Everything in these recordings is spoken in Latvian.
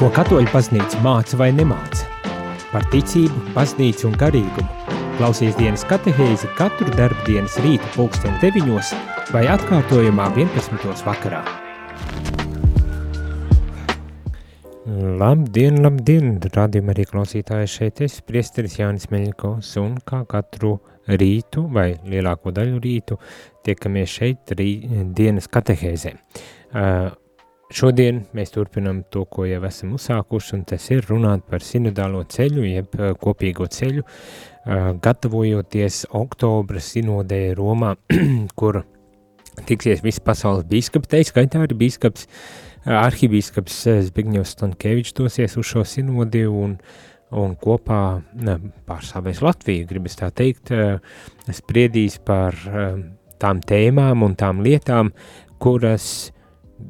Ko katoļu baznīca māca vai nemāca? Par ticību, baznīcu un garīgumu. Klausies dienas katehēzi katru darbu dienas rīta pulksten 9 vai atkārtojumā 11. vakarā. Labdien, labdien, rādījumā arī klausītāji šeit es, priesteris Jānis Meļņkovs, un kā katru rītu vai lielāko daļu rītu tiekamies šeit rī, dienas katehēzē. Uh, Šodien mēs turpinām to, ko jau esam uzsākuši, un tas ir runāt par sinodālo ceļu, jeb eh, kopīgo ceļu, eh, gatavojoties oktobra sinodē Romā, kur tiksies visi pasaules bīskapi, te skaitā arī bīskaps, eh, arhibīskaps Zbigņevs Stankevičs dosies uz šo sinodi un, un kopā pārstāvēs Latviju, gribas tā teikt, spriedīs par tām tēmām un tām lietām, kuras,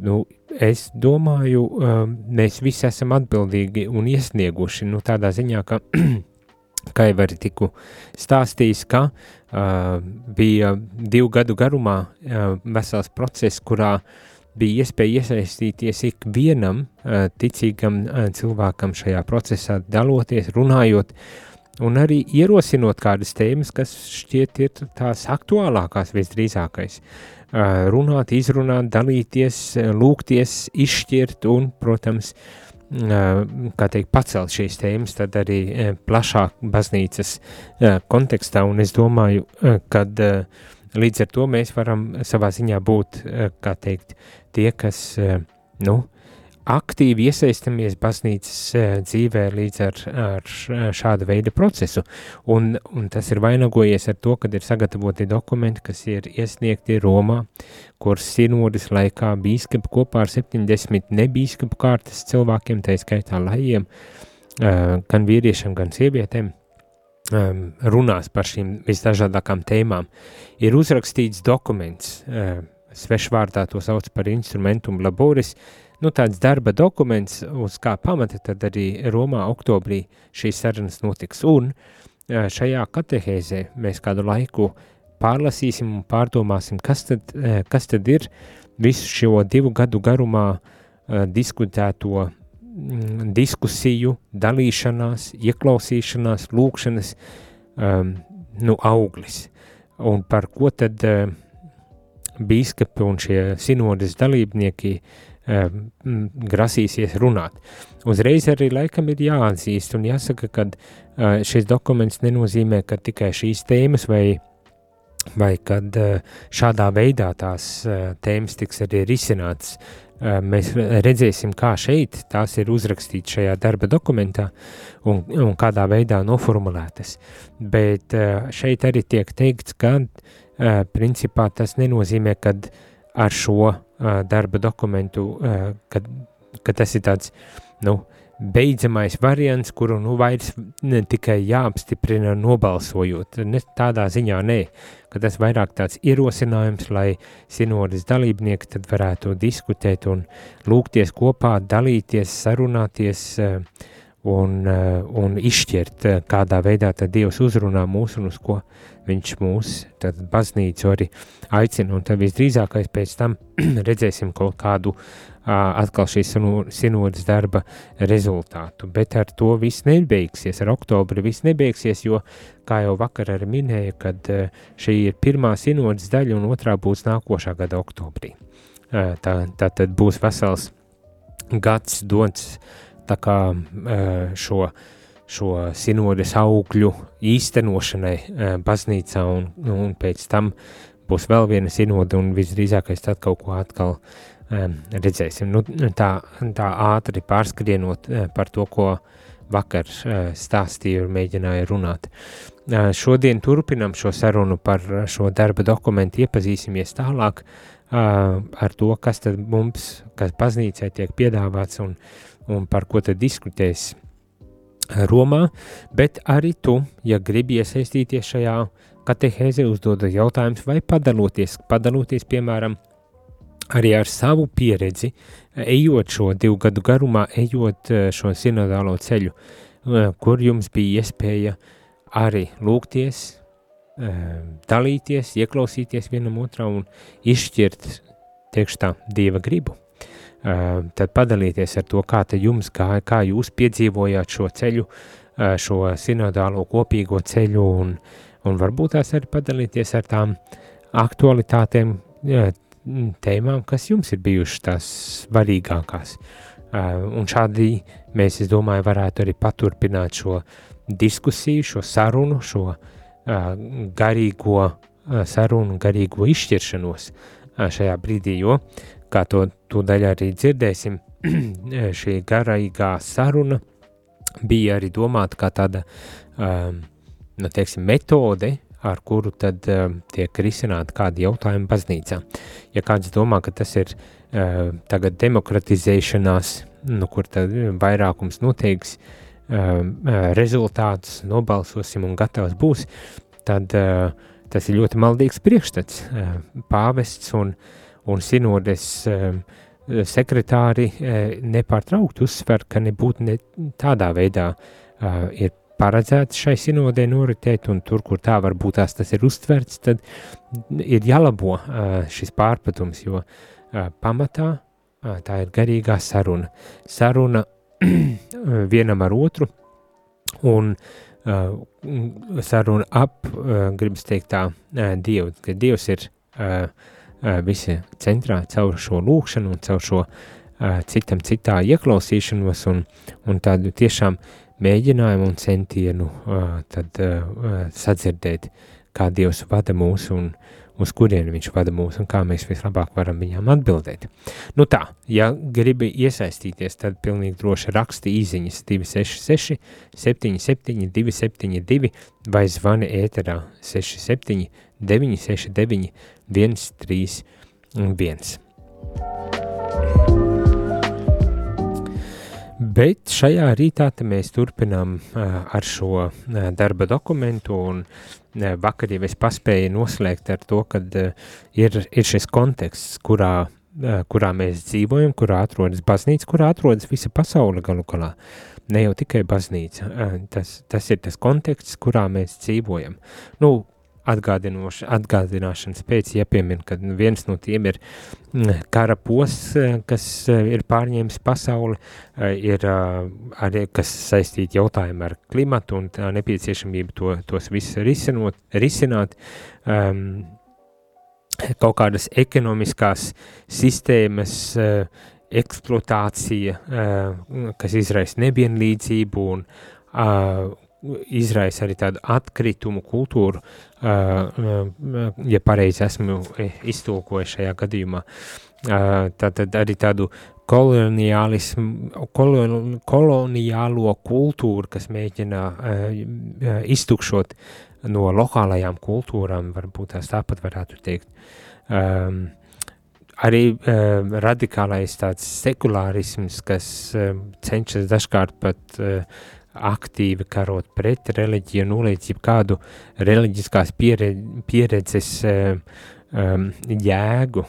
nu, es domāju, um, mēs visi esam atbildīgi un iesnieguši, nu tādā ziņā, ka, kā jau arī tiku stāstījis, ka uh, bija divu gadu garumā uh, vesels process, kurā bija iespēja iesaistīties ikvienam uh, ticīgam uh, cilvēkam šajā procesā, daloties, runājot, un arī ierosinot kādas tēmas, kas šķiet ir tās aktuālākās visdrīzākais. Uh, runāt, izrunāt, dalīties, lūgties, izšķirt un, protams, kā teikt, pacelt šīs tēmas, tad arī plašāk baznīcas kontekstā, un es domāju, kad līdz ar to mēs varam savā ziņā būt, kā teikt, tie, kas, nu, aktīvi iesaistamies baznīcas eh, dzīvē līdz ar, ar šādu veidu procesu. Un, un tas ir vainagojies ar to, ka ir sagatavoti dokumenti, kas ir iesniegti Romā, kuras sinodas laikā bīskapi kopā ar 70 nebīskapu kārtas cilvēkiem, tā skaitā lajiem, eh, gan vīriešiem, gan sievietēm, ehm, runās par šīm visdažādākām tēmām. Ir uzrakstīts dokuments, eh, svešvārdā to sauc par instrumentum laboris, nu, tāds darba dokuments, uz kā pamata tad arī Romā oktobrī šīs sarunas notiks. Un šajā katehēzē mēs kādu laiku pārlasīsim un pārdomāsim, kas tad, kas tad ir visu šo divu gadu garumā diskutēto mm, diskusiju, dalīšanās, ieklausīšanās, lūkšanas um, nu, auglis. Un par ko tad uh, bīskapi un šie sinodas dalībnieki uh, grasīsies runāt. Uzreiz arī laikam ir jāatzīst un jāsaka, ka šis dokuments nenozīmē, ka tikai šīs tēmas vai, vai kad šādā veidā tās tēmas tiks arī risināts. Mēs redzēsim, kā šeit tās ir uzrakstītas šajā darba dokumentā un, un kādā veidā noformulētas. Bet šeit arī tiek teikts, ka principā tas nenozīmē, ka ar šo darba dokumentu, kad, kad tas ir tāds, nu, beidzamais variants, kuru nu vairs ne tikai jāapstiprina nobalsojot, ne tādā ziņā nē, ka tas vairāk tāds ierosinājums, lai sinodas dalībnieki tad varētu diskutēt un lūgties kopā, dalīties, sarunāties un, un izšķirt, kādā veidā tad Dievs uzrunā mūs un uz ko viņš mūs, tad baznīcu arī aicina, un tad visdrīzākais pēc tam redzēsim kaut kādu atkal šīs sinodas darba rezultātu, bet ar to viss nebeigsies, ar oktobri viss nebeigsies, jo, kā jau vakar arī minēja, kad šī ir pirmā sinodas daļa un otrā būs nākošā gada oktobrī. Tā, tā tad būs vesels gads dots tā kā šo šo sinodes augļu īstenošanai e, baznīcā, un, un pēc tam būs vēl viena sinode, un visdrīzākais tad kaut ko atkal um, redzēsim. Nu, tā, tā ātri pārskrienot uh, par to, ko vakar stāstīju un mēģināju runāt. Šodien turpinam šo sarunu par šo darba dokumentu, iepazīsimies tālāk ar to, kas tad mums, kas baznīcai tiek piedāvāts un, un par ko tad diskutēs Romā, bet arī tu, ja gribi iesaistīties šajā katehēzē, uzdodot jautājumus vai padaloties, padaloties, piemēram, arī ar savu pieredzi, ejot šo divu gadu garumā, ejot eh, šo sinodālo ceļu, eh, kur jums bija iespēja arī lūgties, eh, dalīties, ieklausīties vienam otrā un izšķirt, tiekš tā, Dieva gribu. Tad padalīties ar to, kā te jums gāja, kā jūs piedzīvojāt šo ceļu, šo sinodālo kopīgo ceļu un, un varbūt tās arī padalīties ar tām aktualitātēm, tēmām, kas jums ir bijušas tās svarīgākās. Un šādi mēs, es domāju, varētu arī paturpināt šo diskusiju, šo sarunu, šo garīgo sarunu, garīgo izšķiršanos šajā brīdī, jo, kā to tūdaļ arī dzirdēsim, šī garīgā saruna bija arī domāta kā tāda, um, nu, teiksim, metode, ar kuru tad um, tiek risināti kādi jautājumi baznīcā. Ja kāds domā, ka tas ir uh, tagad demokratizēšanās, nu, kur tad vairākums noteiks uh, rezultātus, nobalsosim un gatavs būs, tad uh, tas ir ļoti maldīgs priekšstats. Uh, pāvests un, un sinodes uh, sekretāri uh, nepārtraukti uzsver, ka nebūtu ne tādā veidā uh, ir paredzēts šai sinodē noritēt, un tur, kur tā varbūt tās tas ir uztverts, tad ir jālabo uh, šis pārpratums, jo uh, pamatā uh, tā ir garīgā saruna. Saruna vienam ar otru, un uh, saruna ap, uh, gribas teikt tā, uh, Dievu, ka Dievs ir uh, visi centrā caur šo lūkšanu un caur šo citam citā ieklausīšanos un, un tādu tiešām mēģinājumu un centienu tad sadzirdēt, kā Dievs vada mūs un, uz kurieni viņš vada mūs un kā mēs vislabāk varam viņām atbildēt. Nu tā, ja gribi iesaistīties, tad pilnīgi droši raksti īziņas 266 77 272 vai zvani ēterā 67 969 131. Bet šajā rītā mēs turpinām ar šo darba dokumentu, un vakar jau es paspēju noslēgt ar to, ka ir, ir šis konteksts, kurā, kurā mēs dzīvojam, kurā atrodas baznīca, kurā atrodas visa pasaule galu galā. Ne jau tikai baznīca, tas, tas ir tas konteksts, kurā mēs dzīvojam. Nu, atgādināšanas pēc jāpiemina, ka viens no tiem ir mm, kara posts, kas eh, ir pārņēmis pasauli, eh, ir eh, arī, kas saistīti jautājumi ar klimatu un nepieciešamību to, tos visus risinot, risināt. Um, kaut kādas ekonomiskās sistēmas uh, eksploatācija, uh, kas izraisa nevienlīdzību un uh, izraisa arī tādu atkritumu kultūru, ja pareizi esmu iztulkojis šajā gadījumā. Tātad arī tādu koloniālismu, koloniālo kultūru, kas mēģina iztukšot no lokālajām kultūrām, varbūt tās tāpat varētu teikt. Um, arī uh, radikālais tāds sekulārisms, kas uh, cenšas dažkārt pat uh, aktīvi karot pret reliģiju, noliec kādu reliģiskās pieredzi, pieredzes um, jēgu.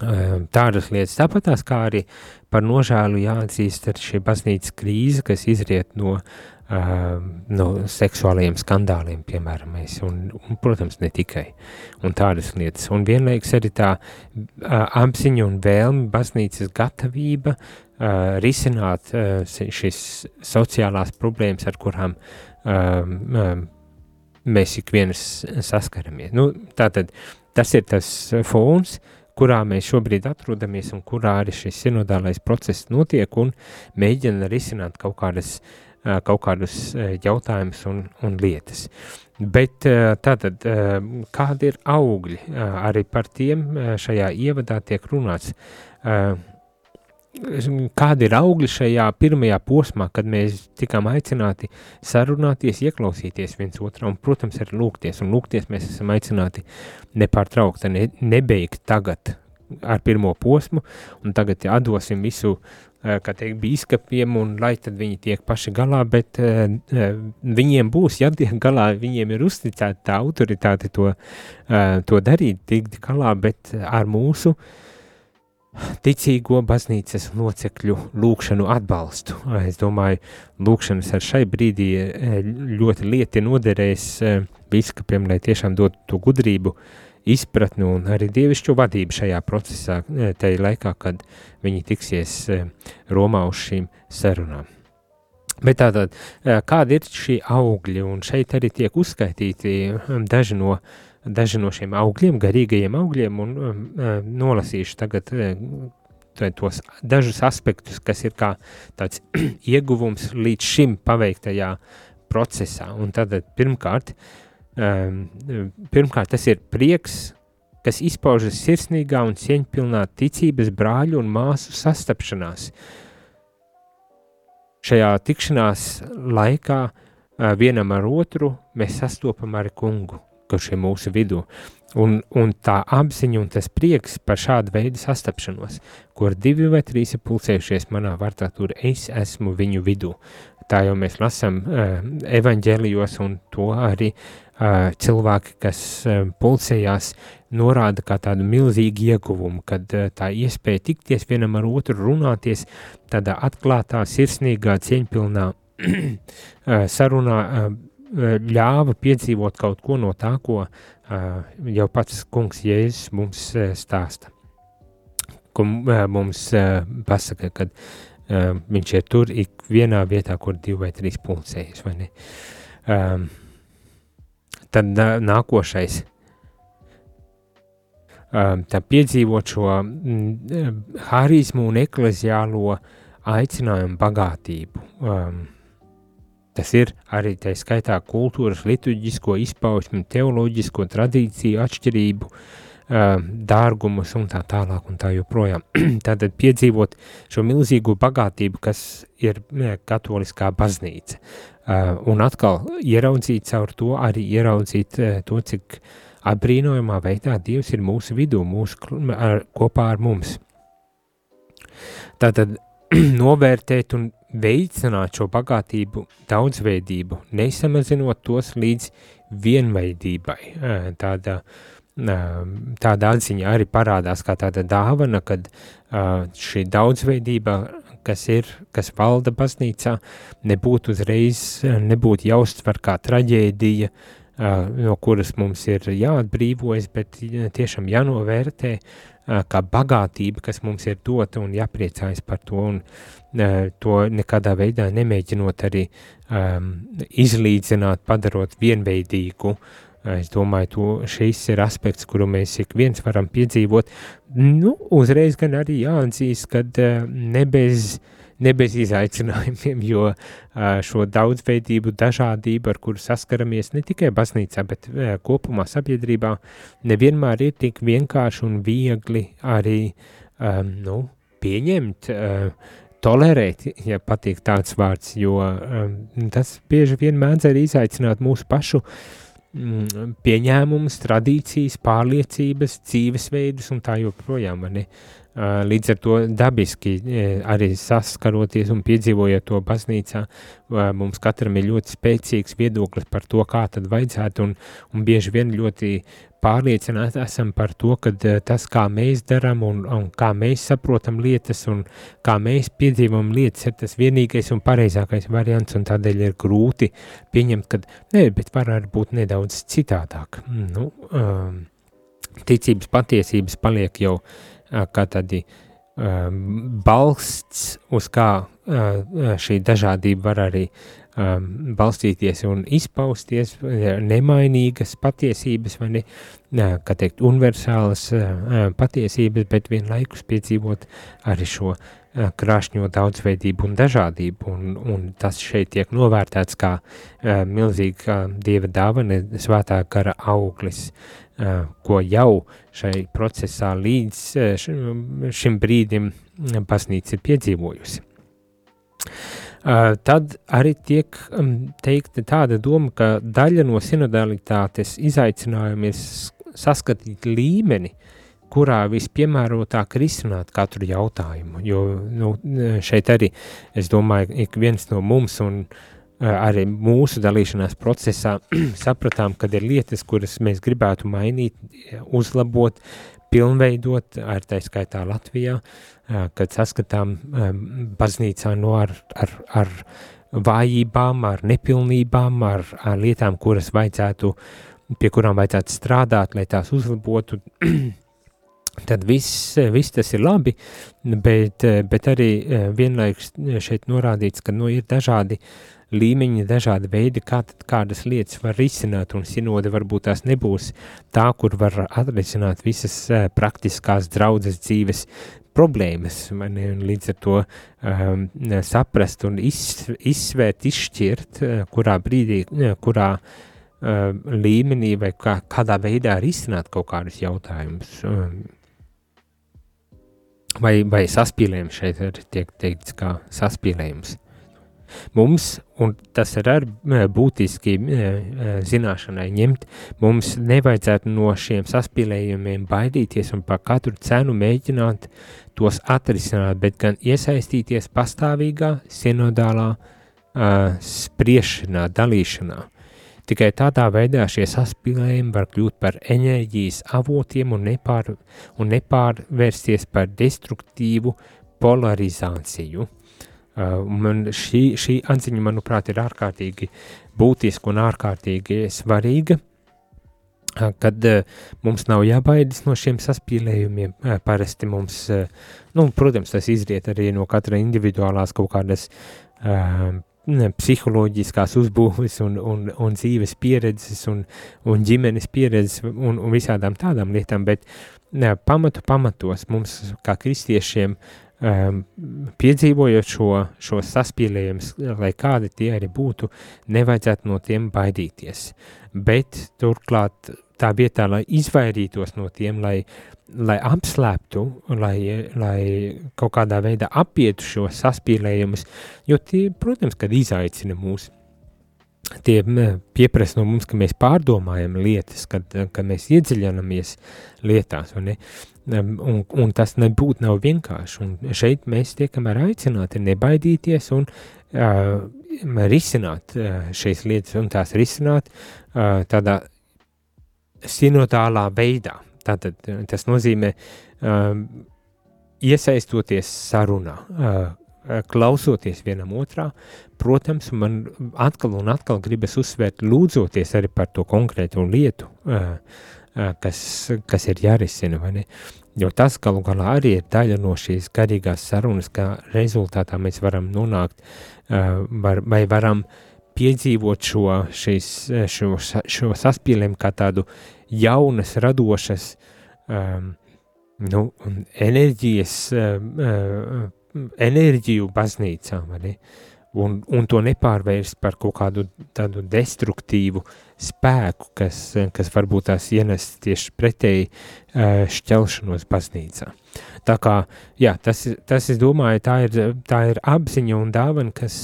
Um, tādas lietas, tāpat tās kā arī par nožēlu jāatzīst ar šī baznīcas krīze, kas izriet no, uh, no seksuālajiem skandāliem, piemēram, mēs, un, un, protams, ne tikai, un tādas lietas. Un vienlaiks arī tā uh, apziņa un vēlme, baznīcas gatavība uh, risināt uh, šīs sociālās problēmas, ar kurām um, um, mēs ik viens saskaramies. Nu, tātad tas ir tas fons, kurā mēs šobrīd atrodamies un kurā arī šis sinodālais process notiek un mēģina risināt kaut kādas uh, kaut kādus uh, jautājumus un, un lietas. Bet tātad, kādi ir augļi? Arī par tiem šajā ievadā tiek runāts kādi ir augļi šajā pirmajā posmā, kad mēs tikām aicināti sarunāties, ieklausīties viens otrā un, protams, arī lūgties. Un lūgties mēs esam aicināti nepārtraukti, ne, nebeigt tagad ar pirmo posmu, un tagad atdosim visu, eh, kā teikt, bīskapiem, un lai tad viņi tiek paši galā, bet uh, viņiem būs jātiek galā, viņiem ir uzticēta tā autoritāte to, to darīt, tikt galā, bet ar mūsu uh, ticīgo baznīcas locekļu lūkšanu atbalstu. Es domāju, lūkšanas ar šai brīdī ļoti lieti noderēs biskupiem, lai tiešām dotu to gudrību izpratni un arī dievišķo vadību šajā procesā, tajā laikā, kad viņi tiksies Romā uz šīm sarunām. Bet tātad, kādi ir šie augļi, un šeit arī tiek uzskaitīti daži no, daži no šiem augļiem, garīgajiem augļiem, un um, nolasīšu tagad tos dažus aspektus, kas ir kā tāds ieguvums līdz šim paveiktajā procesā. Un tad pirmkārt, um, pirmkārt tas ir prieks, kas izpaužas sirsnīgā un cieņpilnā ticības brāļu un māsu sastapšanās. Šajā tikšanās laikā uh, vienam ar otru mēs sastopam ar kungu, ir mūsu vidū. Un, un tā apziņa un tas prieks par šādu veidu sastapšanos, kur divi vai trīs ir pulcējušies manā vārtā, tur es esmu viņu vidū. Tā jau mēs lasām uh, evaņģēlijos, un to arī uh, cilvēki, kas uh, pulcējās, norāda kā tādu milzīgu ieguvumu, kad uh, tā iespēja tikties vienam ar otru, runāties tādā atklātā, sirsnīgā, cieņpilnā sarunā, uh, ļāva piedzīvot kaut ko no tā, ko uh, jau pats kungs Jēzus mums stāsta. Ko mums pasaka, kad viņš ir tur ik vienā vietā, kur divi vai trīs pulcējas, vai ne? Um, tad nākošais, um, tā piedzīvot šo mm, harizmu un ekleziālo aicinājumu bagātību. Um, Tas ir arī tā skaitā kultūras, liturģisko izpausmu, teoloģisko tradīciju atšķirību, dārgumus un tā tālāk un tā joprojām. Tātad piedzīvot šo milzīgo bagātību, kas ir katoliskā baznīca. Un atkal ieraudzīt caur to, arī ieraudzīt to, cik apbrīnojamā veidā Dievs ir mūsu vidū, mūsu, ar, kopā ar mums. Tātad novērtēt un veicināt šo bagātību, daudzveidību, nesamazinot tos līdz vienveidībai. Tāda, tāda atziņa arī parādās kā tāda dāvana, kad šī daudzveidība, kas ir, kas valda baznīcā, nebūtu uzreiz, nebūtu jāuztver kā traģēdija, no kuras mums ir jāatbrīvojas, bet tiešām jānovērtē kā bagātība, kas mums ir dota un jāpriecājas par to, un to nekādā veidā nemēģinot arī um, izlīdzināt, padarot vienveidīgu. Es domāju, to šis ir aspekts, kuru mēs ik viens varam piedzīvot. Nu, uzreiz gan arī jāatzīst, ka ne bez uh, ne bez izaicinājumiem, jo šo daudzveidību, dažādību, ar kuru saskaramies ne tikai baznīcā, bet kopumā sabiedrībā, nevienmēr ir tik vienkārši un viegli arī um, nu, pieņemt, uh, tolerēt, ja patīk tāds vārds, jo um, tas bieži vien mēdz arī izaicināt mūsu pašu mm, pieņēmumus, tradīcijas, pārliecības, dzīvesveidus un tā joprojām. Ne? Uh, Līdz ar to dabiski arī saskaroties un piedzīvojot to baznīcā, mums katram ir ļoti spēcīgs viedoklis par to, kā tad vajadzētu, un, un bieži vien ļoti pārliecināti esam par to, ka tas, kā mēs darām un, un kā mēs saprotam lietas un kā mēs piedzīvam lietas, ir tas vienīgais un pareizākais variants, un tādēļ ir grūti pieņemt, ka nē, bet varētu būt nedaudz citādāk. Nu, um, ticības patiesības paliek jau uh, kā tādi um, balsts, uz kā uh, šī dažādība var arī balstīties un izpausties, nemainīgas patiesības vai ne, kā teikt, universālas patiesības, bet vienlaikus piedzīvot arī šo krāšņo daudzveidību un dažādību, un, un tas šeit tiek novērtēts kā milzīga dieva dāvana, svētā kara auglis, Eh, ko jau šai procesā līdz eh, šim brīdim baznīca ir piedzīvojusi. Uh, tad arī tiek um, teikta tāda doma, ka daļa no sinodalitātes izaicinājuma ir saskatīt līmeni, kurā vispiemērotāk risināt katru jautājumu, jo nu, šeit arī, es domāju, ik viens no mums un uh, Eh, arī mūsu dalīšanās procesā sapratām, ka ir lietas, kuras mēs gribētu mainīt, uzlabot, pilnveidot, ar tā skaitā Latvijā, kad saskatām baznīcā no ar, ar, ar vājībām, ar nepilnībām, ar, ar lietām, kuras vajadzētu pie kurām vajadzētu strādāt, lai tās uzlabotu, tad viss, viss tas ir labi, bet, bet arī vienlaikus šeit norādīts, ka nu, ir dažādi līmeņi, dažādi veidi, kā tad kādas lietas var risināt, un sinode varbūt tās nebūs tā, kur var atrisināt visas praktiskās draudzes dzīves problēmas, man, līdz ar to um, saprast un iz, izsvērt, izšķirt, kurā brīdī, kurā uh, līmenī vai kā, kādā veidā risināt kaut kādus jautājumus. Um, vai, vai saspīlējums šeit ir tiek teikts kā saspīlējums. Mums, un tas ir arī būtiski zināšanai ņemt, mums nevajadzētu no šiem saspīlējumiem baidīties un par katru cenu mēģināt tos atrisināt, bet gan iesaistīties pastāvīgā, sinodālā uh, spriešanā, dalīšanā. Tikai tādā veidā šie saspīlējumi var kļūt par enerģijas avotiem un, nepār, un nepārvērsties par destruktīvu polarizāciju. Uh, man šī, šī atziņa, manuprāt, ir ārkārtīgi būtiska un ārkārtīgi svarīga, uh, kad uh, mums nav jābaidas no šiem saspīlējumiem. Uh, parasti mums, uh, nu, protams, tas izriet arī no katra individuālās kaut kādas uh, psiholoģiskās uzbūves un, un, un dzīves pieredzes un, un ģimenes pieredzes un, un visādām tādām lietām, bet ne, pamatu pamatos mums kā kristiešiem um, piedzīvojot šo, šo saspīlējumus, lai kādi tie arī būtu, nevajadzētu no tiem baidīties. Bet turklāt tā vietā, lai izvairītos no tiem, lai lai apslēptu, lai, lai kaut kādā veidā apietu šos saspīlējumus, jo tie, protams, kad izaicina mūs, tie pieprasa no mums, ka mēs pārdomājam lietas, kad, kad mēs iedziļinamies lietās, un, un, un tas nebūtu nav vienkārši, un šeit mēs tiekam aicināti nebaidīties un uh, risināt uh, šīs lietas, un tās risināt uh, tādā sinodālā veidā, Tātad tas nozīmē um, iesaistoties sarunā, uh, klausoties vienam otrā, protams, man atkal un atkal gribas uzsvērt, lūdzoties arī par to konkrēto lietu, uh, uh, kas, kas ir jārisina? Jo tas galu galā arī ir daļa no šīs garīgās sarunas, kā rezultātā mēs varam nonākt, var, vai varam piedzīvot šo, šīs, šo, šo saspīlēm kā tādu jaunas, radošas um, nu, enerģijas, uh, enerģiju baznīcā, un, un to nepārvērst par kaut kādu tādu destruktīvu spēku, kas, kas varbūt tās ienes tieši pretēji šķelšanos baznīcā. Tā kā, jā, tas, tas, es domāju, tā ir, tā ir apziņa un dāvana, kas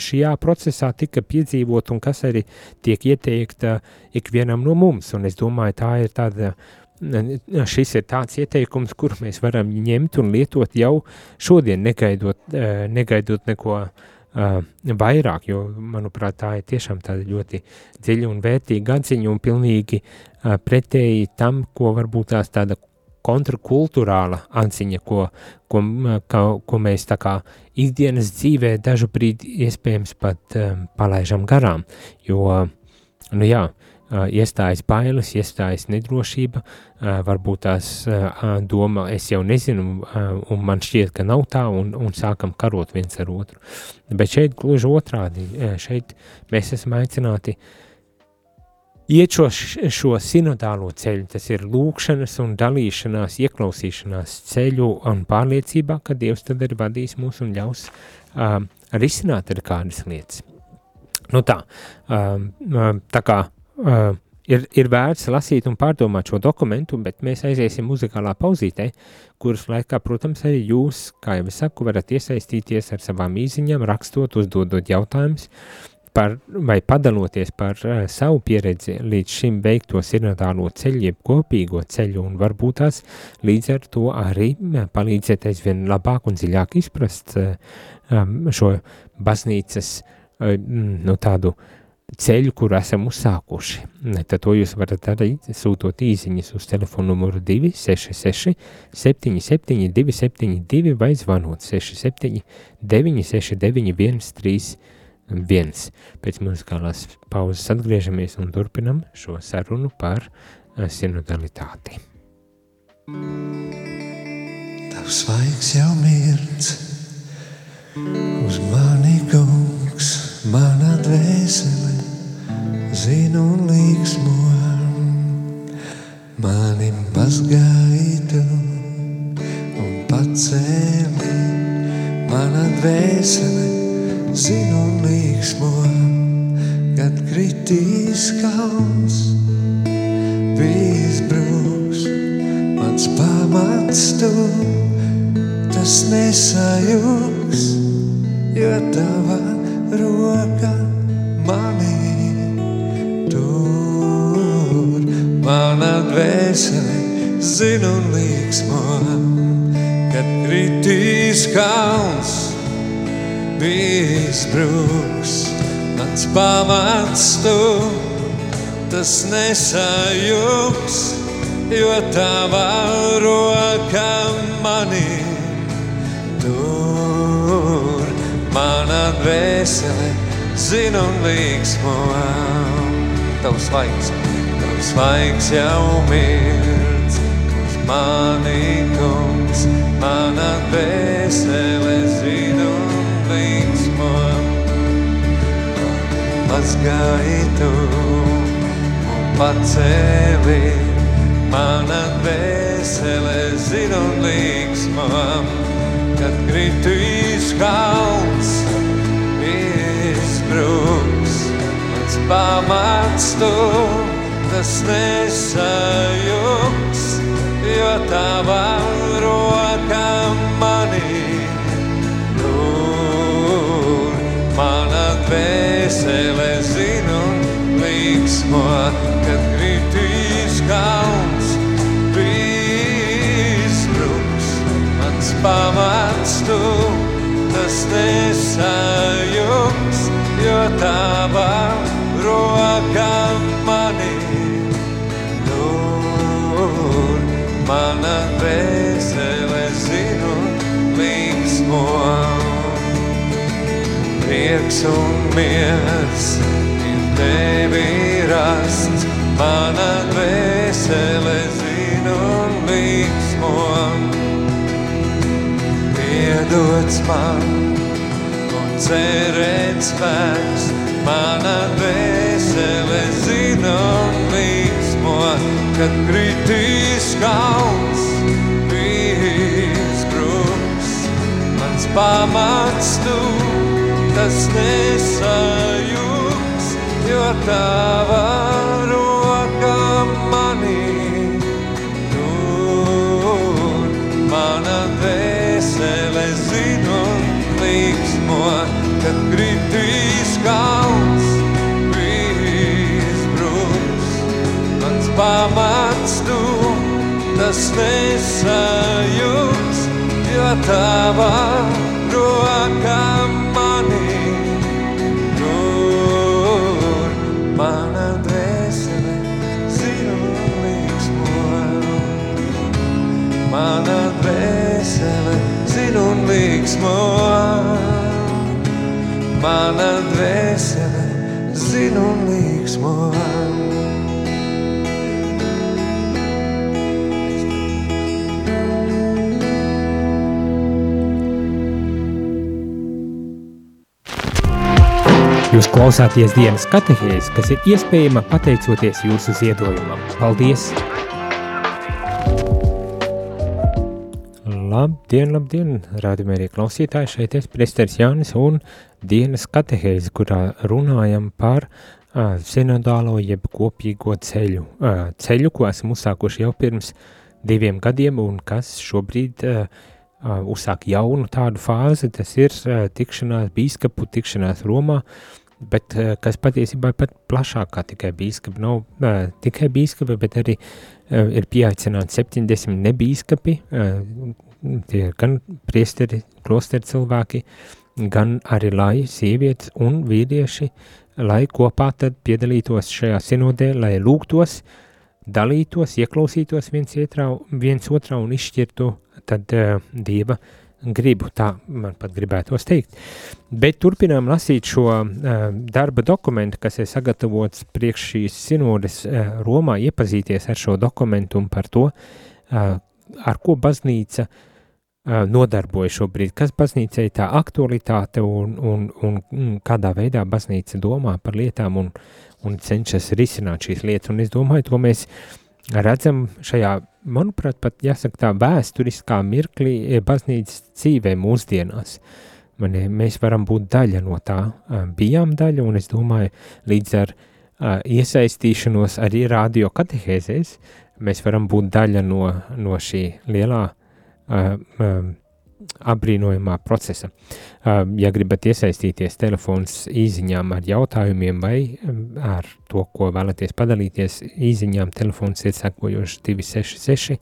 šajā procesā tika piedzīvot un kas arī tiek ieteikta ikvienam no mums, un es domāju, tā ir tāda, šis ir tāds ieteikums, kur mēs varam ņemt un lietot jau šodien, negaidot, uh, negaidot neko uh, uh, vairāk, jo, manuprāt, tā ir tiešām tāda ļoti dziļa un vērtīga atziņa un pilnīgi uh, pretēji tam, ko varbūt tās tāda kontrakulturāla atziņa, ko, ko, ka, ko mēs tā kā ikdienas dzīvē dažu brīdi iespējams pat um, palaižam garām, jo, nu jā, iestājas bailes, iestājas nedrošība, varbūt tās doma, es jau nezinu, un man šķiet, ka nav tā, un, un sākam karot viens ar otru. Bet šeit gluži otrādi, šeit mēs esam aicināti iet šo, šo sinodālo ceļu, tas ir lūkšanas un dalīšanās, ieklausīšanās ceļu un pārliecībā, ka Dievs tad ir vadījis mūs un ļaus uh, risināt ar kādas lietas. Nu tā, uh, tā kā uh, ir, ir vērts lasīt un pārdomāt šo dokumentu, bet mēs aiziesim muzikālā pauzītē, kuras laikā, protams, arī jūs, kā jau es saku, varat iesaistīties ar savām īziņām, rakstot, uzdodot jautājumus, par, vai padaloties par uh, savu pieredzi līdz šim veikto sinodālo ceļu, jeb kopīgo ceļu, un varbūt tās līdz ar to arī palīdzēt aizvien labāk un dziļāk izprast uh, um, šo baznīcas uh, nu, tādu uh, ceļu, kuru esam uzsākuši. Tad to jūs varat darīt, sūtot īsiņas uz telefonu numuru 266 77 272 vai zvanot 67 969 131 viens. Pēc muzikālās pauzes atgriežamies un turpinam šo sarunu par uh, sinodalitāti. Tavs svaigs jau mirts uz mani kungs, mana dvēsele zinu un līksmo. Mani mazgājitu un pacēli. Mana dvēsele zinu un līksmo, kad kritīs kalns, bijis brūks, mans pamats tu, tas nesajūgs, jo tava roka mani tur. Mana dvēsele zinu un līksmo, kad kritīs kalns, bijis brūks, mans pamats tu, tas nesajūgs, jo tava roka mani Mana dvēsele zina un līksmo, tavs svaigs, tavs svaigs jau mirdz, mani kungs, mana dvēsele zina un līksmo, mazgaitu un pacēli, mana dvēsele zina un līksmo, kad kritīs kalns, izbruks, mans pamats tu, tas nesajūgs, jo tava roka mani tur. Mana dvēsele zinu līksmo, kad kritīs kalns, izbruks, mans pamats tu, tas nesajūgs, tava roka mani tur. Mana dvēsele zinu līksmo. Prieks un miers ir tevi rasts, mana dvēsele zinu līksmo iedots man un cerēt spēks. Mana dvēsele zina un līksmo, kad kritīs kalns, bijis bruks. Mans pamats tu, tas nesajūgs, jo tava roka manī tur. Mana dvēsele zina un līksmo, kad kritīs kalns, pamats tu, tas nesajūgs, jo tava roka manī Jūs klausāties dienas katehēs, kas ir iespējama pateicoties jūsu ziedojumam. Paldies! Labdien, labdien, rādījumā arī klausītāji, šeit es priesteris Jānis un dienas katehēzi, kurā runājam par uh, sinodālo jeb kopīgo ceļu. Uh, ceļu, ko esam uzsākuši jau pirms diviem gadiem un kas šobrīd uh, uzsāk jaunu tādu fāzi, tas ir uh, tikšanās bīskapu, tikšanās Romā, bet uh, kas patiesībā ir pat plašāk kā tikai bīskapi, nav uh, tikai bīskapi, bet arī uh, ir pieaicināti 70 nebīskapi, uh, tie ir gan priesteri, klosteri cilvēki, gan arī lai sievietes un vīrieši, lai kopā tad piedalītos šajā sinodē, lai lūgtos, dalītos, ieklausītos viens, ietrā, viens otrā un izšķirtu tad uh, Dieva gribu, tā man pat gribētos teikt. Bet turpinām lasīt šo uh, darba dokumentu, kas ir sagatavots priekš šīs sinodes uh, Romā, iepazīties ar šo dokumentu un par to, uh, ar ko baznīca uh, nodarbojas šobrīd, kas baznīcai tā aktualitāte un, un, un, un kādā veidā baznīca domā par lietām un, un cenšas risināt šīs lietas. Un es domāju, to mēs redzam šajā manuprāt, pat jāsaka tā vēsturiskā mirklī e, baznīcas dzīvē mūsdienās. Mani, mēs varam būt daļa no tā, bijām daļa, un es domāju, līdz ar iesaistīšanos arī radio katehēzēs, mēs varam būt daļa no, no šī lielā apbrīnojamā procesa. Ja gribat iesaistīties telefons īziņām ar jautājumiem vai ar to, ko vēlaties padalīties, īziņām telefons ir sekojošs 266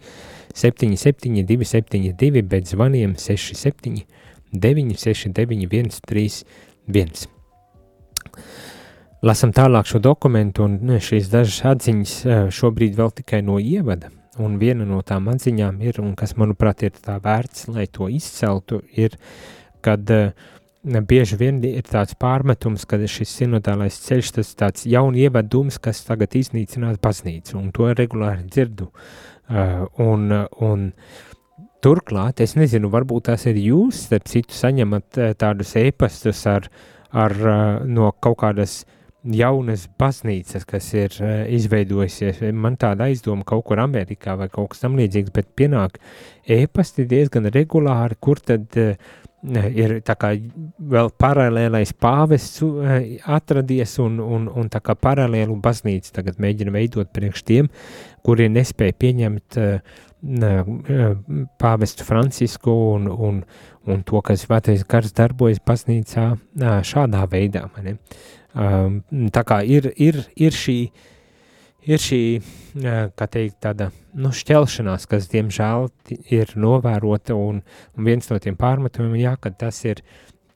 77 272, bet zvaniem 67 969 131. Lasam tālāk šo dokumentu, un šīs dažas atziņas šobrīd vēl tikai no ievada Un viena no tām atziņām ir, un kas, manuprāt, ir tā vērts, lai to izceltu, ir, kad uh, bieži vien ir tāds pārmetums, ka šis sinodālais ceļš, tas tāds jauni ievedums, kas tagad iznīcinās baznīcu, un to regulāri dzirdu. Uh, un, un turklāt, es nezinu, varbūt tās ir jūs, starp citu, saņemat uh, tādus ēpastus ar, ar no kaut kādas uh, jaunas baznīcas, kas ir uh, izveidojusies. Man tāda aizdoma kaut kur Amerikā vai kaut kas tamlīdzīgs, bet pienāk ēpasti diezgan regulāri, kur tad uh, ir tā kā vēl paralēlais pāvests uh, atradies un, un, un tā kā paralēlu baznīcu tagad mēģina veidot priekš tiem, kuri nespēja pieņemt uh, pāvestu Francisku un, un, un to, ka svētais gars darbojas baznīcā šādā veidā. Mani. Um, tā kā ir, ir, ir šī, ir šī kā teikt, tāda nu, šķelšanās, kas diemžēl ir novērota, un, un viens no tiem pārmetumiem, jā, ka tas ir,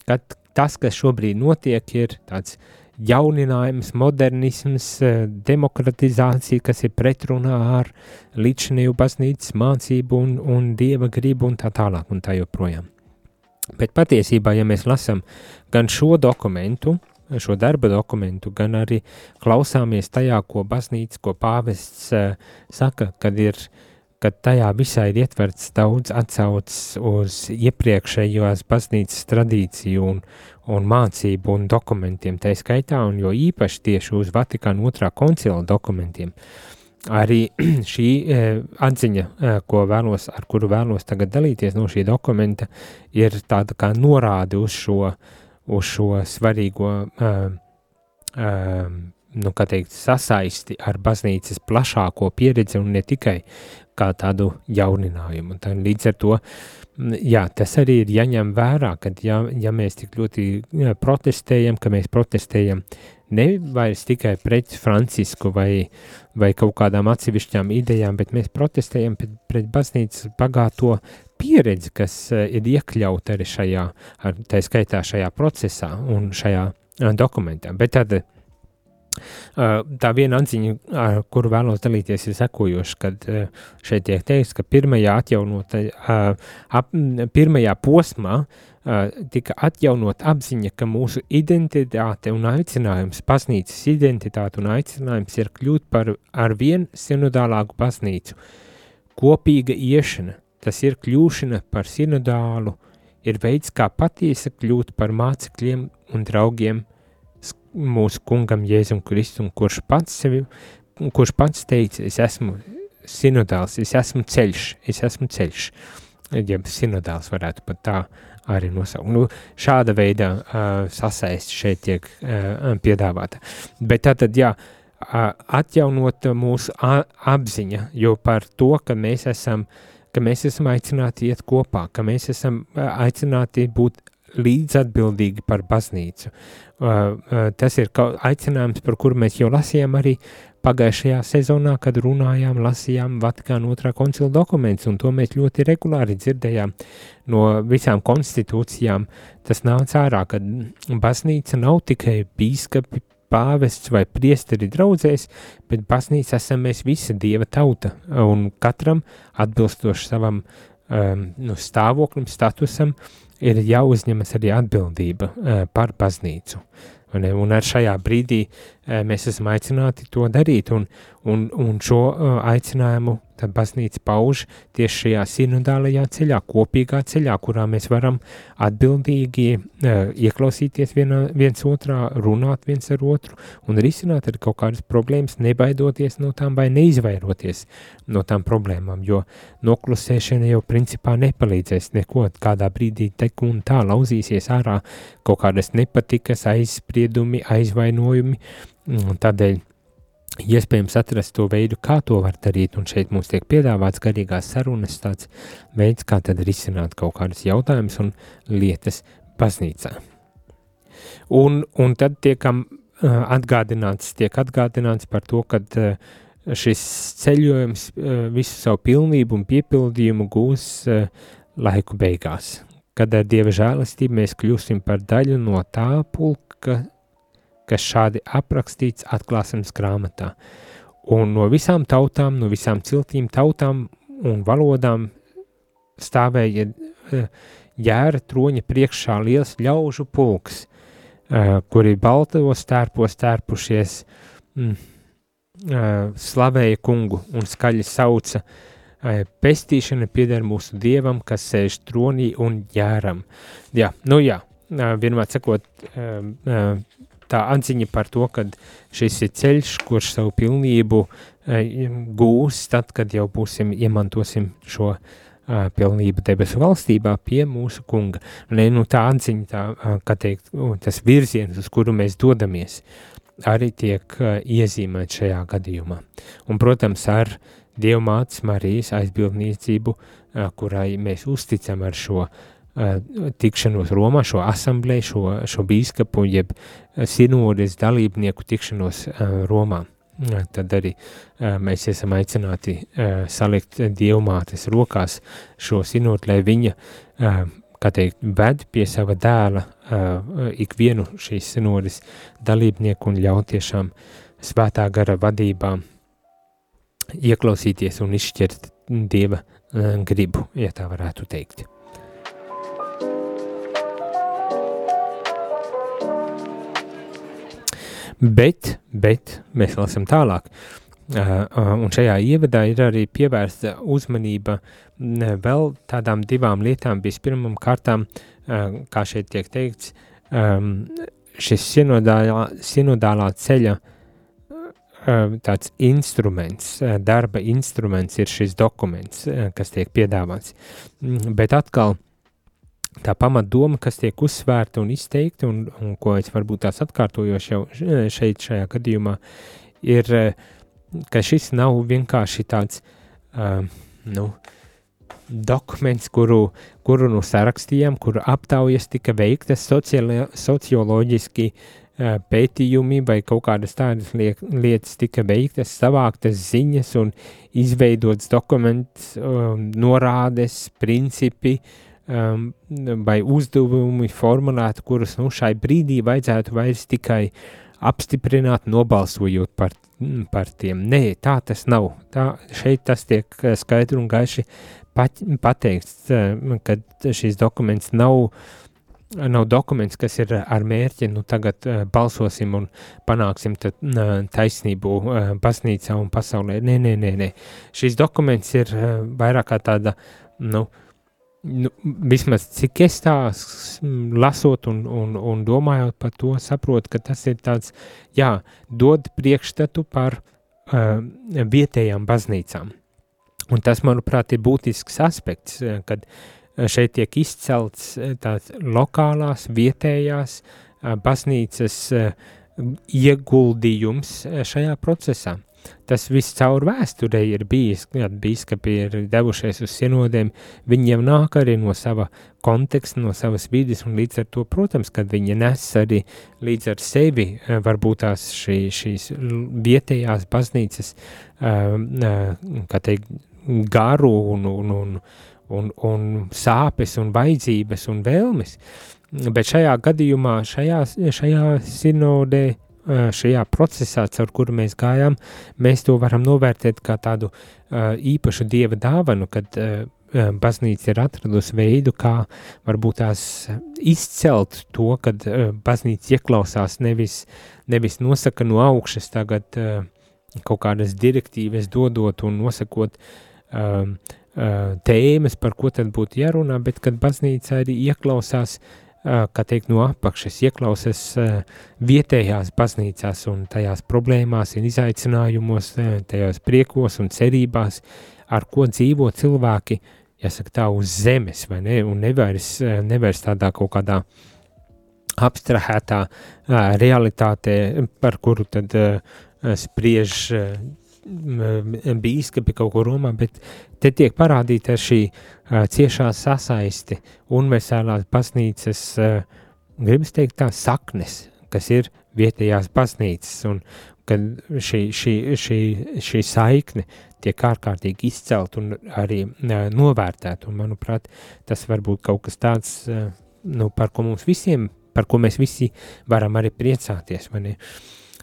ka tas, kas šobrīd notiek, ir tāds jauninājums, modernisms, demokratizācija, kas ir pretrunā ar līdzinēju baznīcas mācību un, un dieva gribu un tā tālāk un tā joprojām. Bet patiesībā, ja mēs lasām gan šo dokumentu, šo darba dokumentu, gan arī klausāmies tajā, ko baznīca, ko pāvests uh, saka, kad ir, kad tajā visā ir ietverts daudz atsaucas uz iepriekšējos baznīcas tradīciju un, un mācību un dokumentiem, tā skaitā, un jo īpaši tieši uz Vatikāna otrā koncila dokumentiem. Arī šī e, atziņa, e, ko vēlos, ar kuru vēlos tagad dalīties no šī dokumenta, ir tāda kā norāde uz šo uh, uz šo svarīgo uh, uh, nu, teikt, sasaisti ar baznīcas plašāko pieredzi un ne tikai kā tādu jauninājumu. Tā, līdz ar to jā, tas arī ir jāņem vērā, ka ja, ja mēs tik ļoti protestējam, ka mēs protestējam nevis tikai pret Francisku vai, vai kaut kādām atsevišķām idejām, bet mēs protestējam pret, pret baznīcas bagāto pieredzi, kas uh, ir iekļauta arī šajā, ar, tā skaitā šajā procesā un šajā uh, dokumentā. Bet tad uh, tā viena atziņa, ar kuru vēlos dalīties, ir sekojoša, kad šeit tiek teikts, ka pirmajā atjaunota, ap, pirmajā posmā uh, tika atjaunot apziņa, ka mūsu identitāte un aicinājums, baznīcas identitāte un aicinājums ir kļūt par ar vien sinodālāku baznīcu, kopīga iešana, Tas ir kļūšana par sinodālu, ir veids, kā patiesi kļūt par mācekļiem un draugiem mūsu kungam Jēzum Kristum, kurš pats sevi, kurš pats teica, es esmu sinodāls, es esmu ceļš, es esmu ceļš. Ja sinodāls varētu pat tā arī nosaukt. Nu, šāda veida uh, sasaist šeit tiek uh, piedāvāta. Bet tātad, jā, uh, atjaunot mūsu apziņa, jo par to, ka mēs esam uh, ka mēs esam aicināti iet kopā, ka mēs esam aicināti būt līdzatbildīgi par baznīcu. Tas ir aicinājums, par kuru mēs jau lasījām arī pagājušajā sezonā, kad runājām, lasījām Vatikāna otrā koncila dokumentus, un to mēs ļoti regulāri dzirdējām no visām konstitūcijām. Tas nāca ārā, ka baznīca nav tikai bīskapi, pāvests vai priesteri draudzēs, bet baznīca esam mēs visa dieva tauta, un katram atbilstoši savam um, nu, stāvoklim, statusam, ir jāuzņemas arī atbildība uh, par baznīcu. Un, un ar šajā brīdī uh, mēs esam aicināti to darīt, un, un, un šo uh, aicinājumu tad baznīca pauž tieši šajā sinodālajā ceļā, kopīgā ceļā, kurā mēs varam atbildīgi uh, ieklausīties vienā, viens otrā, runāt viens ar otru un risināt arī kaut kādas problēmas, nebaidoties no tām vai neizvairoties no tām problēmām, jo noklusēšana jau principā nepalīdzēs neko, kādā brīdī tek un tā lauzīsies ārā kaut kādas nepatikas, aizspriedumi, aizvainojumi, tādēļ iespējams atrast to veidu, kā to var darīt, un šeit mums tiek piedāvāts garīgās sarunas tāds veids, kā tad risināt kaut kādus jautājumus un lietas baznīcā. Un, un tad tiekam atgādināts, tiek atgādināts par to, ka šis ceļojums visu savu pilnību un piepildījumu gūs laiku beigās, kad ar Dieva žēlastību mēs kļūsim par daļu no tā pulka, kas šādi aprakstīts atklāsmes grāmatā. Un no visām tautām, no visām ciltīm, tautām un valodām stāvēja e, jēra troņa priekšā liels ļaužu pulks, e, kuri baltos tērpos tērpušies, mm, e, slavēja kungu un skaļi sauca, pestīšana pieder mūsu dievam, kas sēž tronī un jēram. Jā, nu jā, vienmēr sakot, tā atziņa par to, ka šis ir ceļš, kurš savu pilnību e, gūs tad, kad jau būsim, iemantosim šo uh, pilnību debesu valstībā pie mūsu kunga. Ne, nu, tā atziņa, tā, kā teikt, tas virziens, uz kuru mēs dodamies, arī tiek iezīmēt šajā gadījumā. Un, protams, ar Dieva mātes Marijas aizbildniecību, kurai mēs uzticam ar šo uh, tikšanos Romā, šo asamblēju, šo, šo bīskapu, jeb sinodes dalībnieku tikšanos Romā. Tad arī mēs esam aicināti salikt dievmātes rokās šo sinodu, lai viņa, kā teikt, ved pie sava dēla ikvienu šīs sinodes dalībnieku un ļaut tiešām svētā gara vadībā ieklausīties un izšķirt dieva gribu, ja tā varētu teikt. Bet, bet mēs lasām tālāk. Un šajā ievadā ir arī pievērsta uzmanība vēl tādām divām lietām. Vispirmām kārtām, kā šeit tiek teikts, šis sinodālā, sinodālā ceļa tāds instruments, darba instruments ir šis dokuments, kas tiek piedāvāts. Mm, bet atkal, uh, tā pamatdoma, kas tiek uzsvērta un izteikta, un, un ko es varbūt tās atkārtojoši jau šeit, šajā gadījumā, ir, ka šis nav vienkārši tāds, uh, nu, dokuments, kuru, kuru nu sarakstījām, kuru aptaujas tika veiktas socioloģiski uh, pētījumi vai kaut kādas tādas liek, lietas tika veiktas, savāktas ziņas un izveidots dokuments, uh, norādes, principi, uh, um, vai uzdevumi formulēti, kurus nu, šai brīdī vajadzētu vairs tikai apstiprināt, nobalsojot par, mm, par tiem. Nē, tā tas nav. Tā, šeit tas tiek uh, skaidri un gaiši pat, pateikts, uh, ka šīs dokuments nav nav dokuments, kas ir ar mērķi, nu tagad uh, balsosim un panāksim tad, uh, taisnību uh, baznīcā un pasaulē. Nē, nē, nē, nē. Šis dokuments ir uh, vairāk kā tāda, nu, uh, nu, vismaz cik es tā lasot un, un, un domājot par to, saprotu, ka tas ir tāds, jā, dod priekšstatu par uh, vietējām baznīcām. Un tas, manuprāt, ir būtisks aspekts, kad šeit tiek izcelts tās lokālās, vietējās uh, baznīcas uh, ieguldījums šajā procesā. Tas viss caur vēsturē ir bijis, kad bīskapi ir devušies uz sinodēm, viņiem nāk arī no sava konteksta, no savas vidas, un līdz ar to, protams, kad viņi nes arī līdz ar sevi, eh, varbūt tās šī, šīs vietējās baznīcas, eh, eh, kā teikt, garu un, un, un, un, un sāpes un vajadzības un vēlmes, bet šajā gadījumā, šajā, šajā sinodē šajā procesā, caur kuru mēs gājām, mēs to varam novērtēt kā tādu īpašu dieva dāvanu, kad baznīca ir atradusi veidu, kā varbūt tās izcelt to, kad baznīca ieklausās nevis, nevis nosaka no augšas tagad kaut kādas direktīvas dodot un nosakot tēmas, par ko tad būtu jārunā, bet kad baznīca arī ieklausās uh, kā teikt, no apakšas ieklausās vietējās baznīcās un tajās problēmās un izaicinājumos, tajos priekos un cerībās, ar ko dzīvo cilvēki, jāsaka tā, uz zemes, vai ne, un nevērs, nevērs tādā kaut kādā abstrahētā realitātē, par kuru tad spriež bīskapi kaut ko Romā, bet te tiek parādīta šī uh, ciešā sasaisti universālās baznīcas, uh, gribas teikt tā, saknes, kas ir vietējās baznīcas, un kad šī, šī, šī, šī saikne tiek ārkārtīgi izcelt un arī uh, novērtēt, un manuprāt, tas var būt kaut kas tāds, uh, nu, par ko mums visiem, par ko mēs visi varam arī priecāties, vai ne?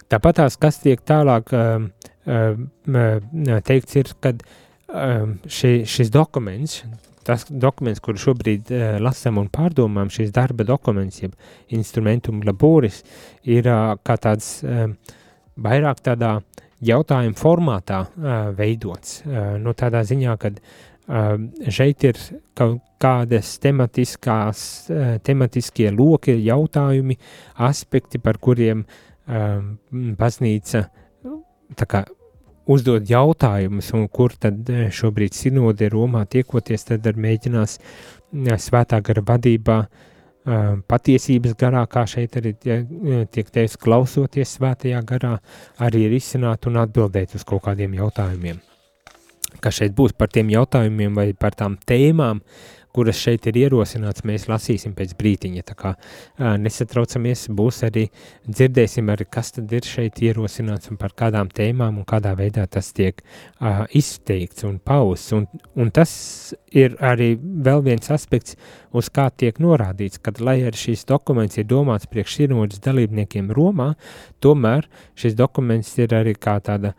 Tāpat tās, kas tiek tālāk uh, teikts, ir, ka šī, šis dokuments, tas dokuments, kuru šobrīd uh, lasām un pārdomām, šis darba dokuments, jeb instrumentum laboris, ir uh, kā tāds uh, vairāk tādā jautājuma formātā uh, veidots. Uh, nu, tādā ziņā, ka uh, šeit ir kaut kādas tematiskās, uh, tematiskie loki, jautājumi, aspekti, par kuriem uh, baznīca tā kā uzdod jautājumus, un kur tad e, šobrīd sinode Romā tiekoties, tad ar mēģinās e, svētā gara vadībā e, patiesības garā, kā šeit arī tiek teikts, klausoties svētajā garā, arī risināt un atbildēt uz kaut kādiem jautājumiem. Kas šeit būs par tiem jautājumiem vai par tām tēmām, uh, kuras šeit ir ierosināts, mēs lasīsim pēc brītiņa. Tā kā nesatraucamies, būs arī dzirdēsim, arī, kas tad ir šeit ierosināts un par kādām tēmām un kādā veidā tas tiek uh, izteikts un pausts. Un, un tas ir arī vēl viens aspekts, uz kā tiek norādīts, kad, lai arī šīs dokuments ir domāts priekš sinodas dalībniekiem Romā, tomēr šis dokuments ir arī kā tāda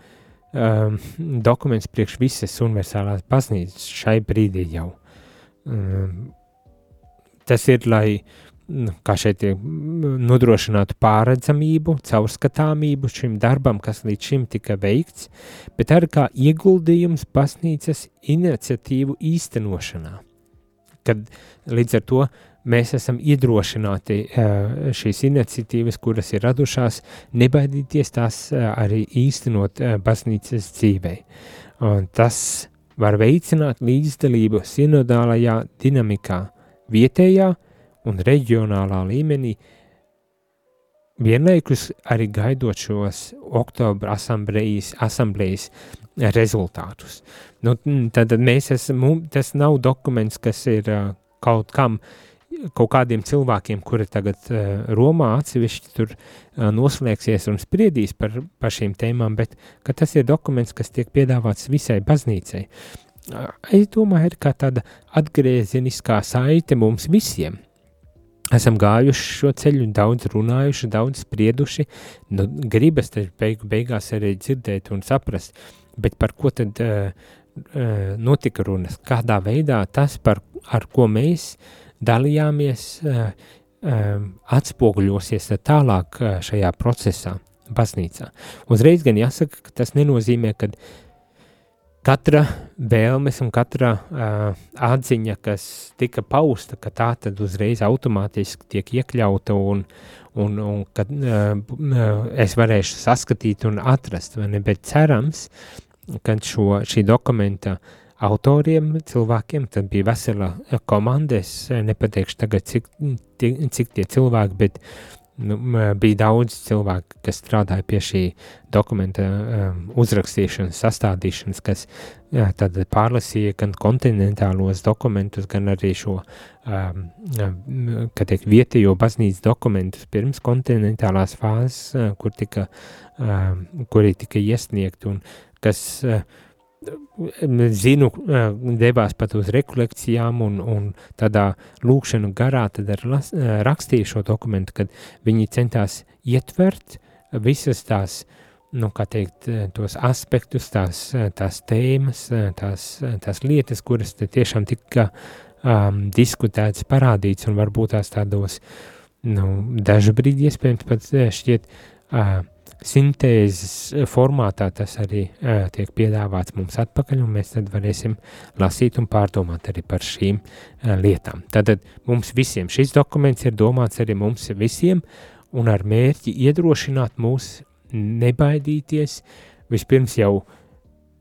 um, dokuments priekš visas universālās baznīcas šai brīdī jau. Ehm, tas ir, lai kā šeit nodrošinātu pārredzamību, caurskatāmību šim darbam, kas līdz šim tika veikts, bet arī kā ieguldījums baznīcas iniciatīvu īstenošanā. Kad līdz ar to mēs esam iedrošināti eh, šīs iniciatīvas, kuras ir radušās, nebaidīties tās eh, arī īstenot eh, baznīcas dzīvē. Un tas var veicināt līdzdalību sinodālajā dinamikā, vietējā un reģionālā līmenī, vienlaikus arī gaidot šos oktobra asamblējas, asamblējas rezultātus. Nu, tad mēs esam, tas nav dokuments, kas ir kaut kam uh, kaut kādiem cilvēkiem, kuri tagad uh, Romā atsevišķi tur uh, noslēgsies un spriedīs par, par šīm tēmām, bet tas ir dokuments, kas tiek piedāvāts visai baznīcai. Uh, es domāju, ir kā tāda atgriezeniskā saite mums visiem. Esam gājuši šo ceļu, daudz runājuši, daudz sprieduši, nu, gribas taču beigu beigās arī dzirdēt un saprast, bet par ko tad uh, uh, notika runas, kādā veidā tas, par, ar ko mēs uh, dalījāmies, eh, eh, atspoguļosies tālāk eh, šajā procesā, baznīcā. Uzreiz gan jāsaka, ka tas nenozīmē, ka katra vēlmes un katra uh, atziņa, kas tika pausta, ka tā tad uzreiz automātiski tiek iekļauta un, un, un ka uh, es varēšu saskatīt un atrast, vai ne, bet cerams, ka šo, šī dokumenta uh, autoriem, cilvēkiem, tad bija vesela komanda. Es eh, nepateikšu tagad, cik, cik tie cilvēki, bet nu, bija daudz cilvēku, kas strādāja pie šī dokumenta um, uzrakstīšanas, sastādīšanas, kas jā, tad pārlasīja gan kontinentālos dokumentus, gan arī šo, um, kā teikt, vietējo baznīcas dokumentus pirms kontinentālās fāzes, kur tika, um, kuri tika iesniegti un kas uh, zinu, devās pat uz rekolekcijām un, un tādā lūkšanu garā, tad ar las, rakstīju šo dokumentu, kad viņi centās ietvert visas tās nu, kā teikt, tos aspektus, tās, tās tēmas, tās, tās lietas, kuras tiešām tika um, diskutētas, parādīts, un varbūt tās tādos, nu, dažu brīdi iespējams pat šķiet uh, sintēzes formātā tas arī uh, tiek piedāvāts mums atpakaļ, un mēs tad varēsim lasīt un pārdomāt arī par šīm uh, lietām. Tātad mums visiem šis dokuments ir domāts arī mums visiem, un ar mērķi iedrošināt mūs nebaidīties, vispirms jau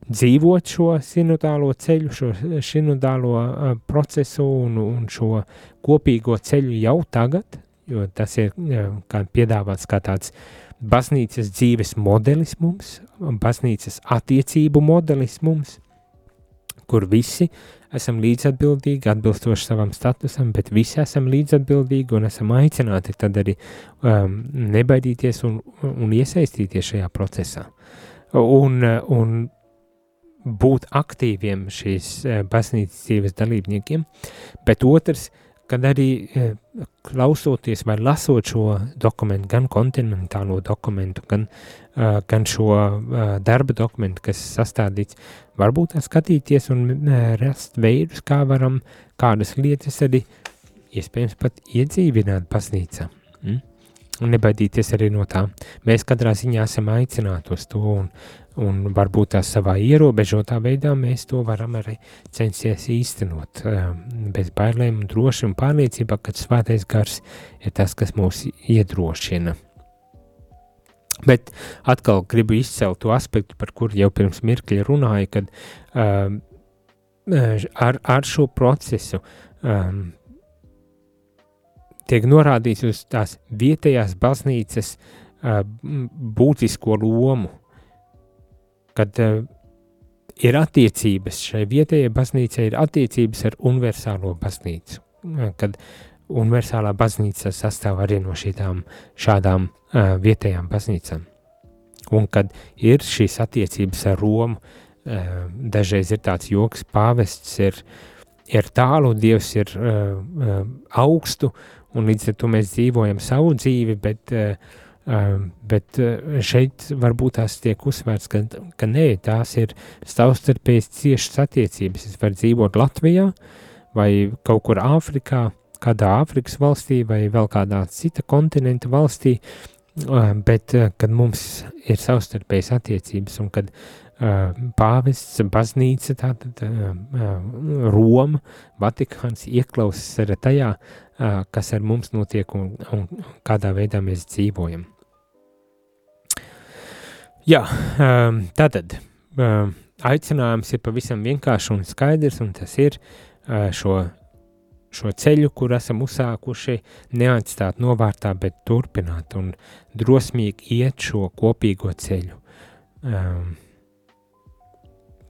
dzīvot šo sinodālo ceļu, šo sinodālo uh, procesu un, un šo kopīgo ceļu jau tagad, jo tas ir uh, kā piedāvāts kā tāds baznīcas dzīves modelis mums, baznīcas attiecību modelis mums, kur visi esam līdzatbildīgi, atbilstoši savam statusam, bet visi esam līdzatbildīgi un esam aicināti tad arī um, nebaidīties un, un iesaistīties šajā procesā. Un, un būt aktīviem šīs uh, baznīcas dzīves dalībniekiem, bet otrs, kad arī uh, klausoties vai lasot šo dokumentu, gan kontinentālo dokumentu, gan, uh, gan šo uh, darba dokumentu, kas sastādīts, varbūt skatīties un rast veidus, kā varam kādas lietas arī iespējams pat iedzīvināt baznīcā. Mm? Un nebaidīties arī no tā. Mēs katrā ziņā esam aicināti uz to, un, un varbūt tā savā ierobežotā veidā mēs to varam arī censties īstenot bez bailēm un droši un pārliecībā, ka svētais gars ir tas, kas mūs iedrošina. Bet atkal gribu izcelt to aspektu, par kuru jau pirms mirkļa runāju, kad uh, ar, ar šo procesu um, tiek norādīts uz tās vietējās baznīcas uh, būtisko lomu kad uh, ir attiecības šai vietējai baznīcai, ir attiecības ar universālo baznīcu. Uh, kad universālā baznīca sastāv arī no šīm šādām uh, vietējām baznīcām. Un kad ir šīs attiecības ar Romu, uh, dažreiz ir tāds joks, pāvests ir, ir tālu, Dievs ir uh, uh, augstu, un līdz ar to mēs dzīvojam savu dzīvi, bet Uh, bet uh, šeit varbūt tās tiek uzsvērts, ka, ka nē, tās ir savstarpējas ciešas attiecības. Es varu dzīvot Latvijā vai kaut kur Āfrikā, kādā Āfrikas valstī vai vēl kādā cita kontinenta valstī, uh, bet kad mums ir savstarpējas attiecības un kad pāvests, baznīca, tātad Roma, Vatikāns ieklausas arī tajā, kas ar mums notiek un, un kādā veidā mēs dzīvojam. Jā, um, tātad um, aicinājums ir pavisam vienkāršs un skaidrs, un tas ir uh, šo, šo ceļu, kur esam uzsākuši, neatstāt novārtā, bet turpināt un drosmīgi iet šo kopīgo ceļu, um,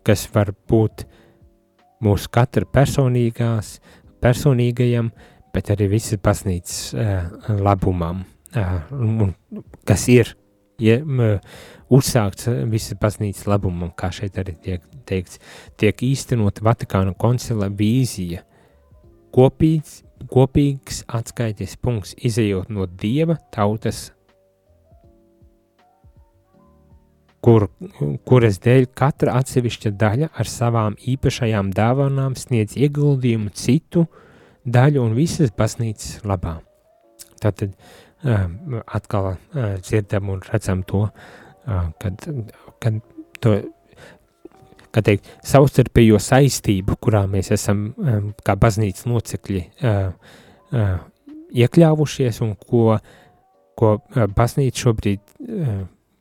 kas var būt mūsu katra personīgās, personīgajam, bet arī visas baznīcas uh, labumam, uh, un, kas ir ja, uzsākts eh, visas baznīcas labumam, kā šeit arī tiek teikts, tiek īstenot Vatikāna koncila vīzija, kopīgs, kopīgs atskaites punkts, izējot no Dieva tautas, kur, kuras dēļ katra atsevišķa daļa ar savām īpašajām dāvanām sniedz ieguldījumu citu daļu un visas baznīcas labā. Tātad atkal uh, dzirdam un redzam to, uh, kad, kad to, kā teikt, savstarpējo saistību, kurā mēs esam kā baznīcas locekļi iekļāvušies un ko, ko baznīca šobrīd,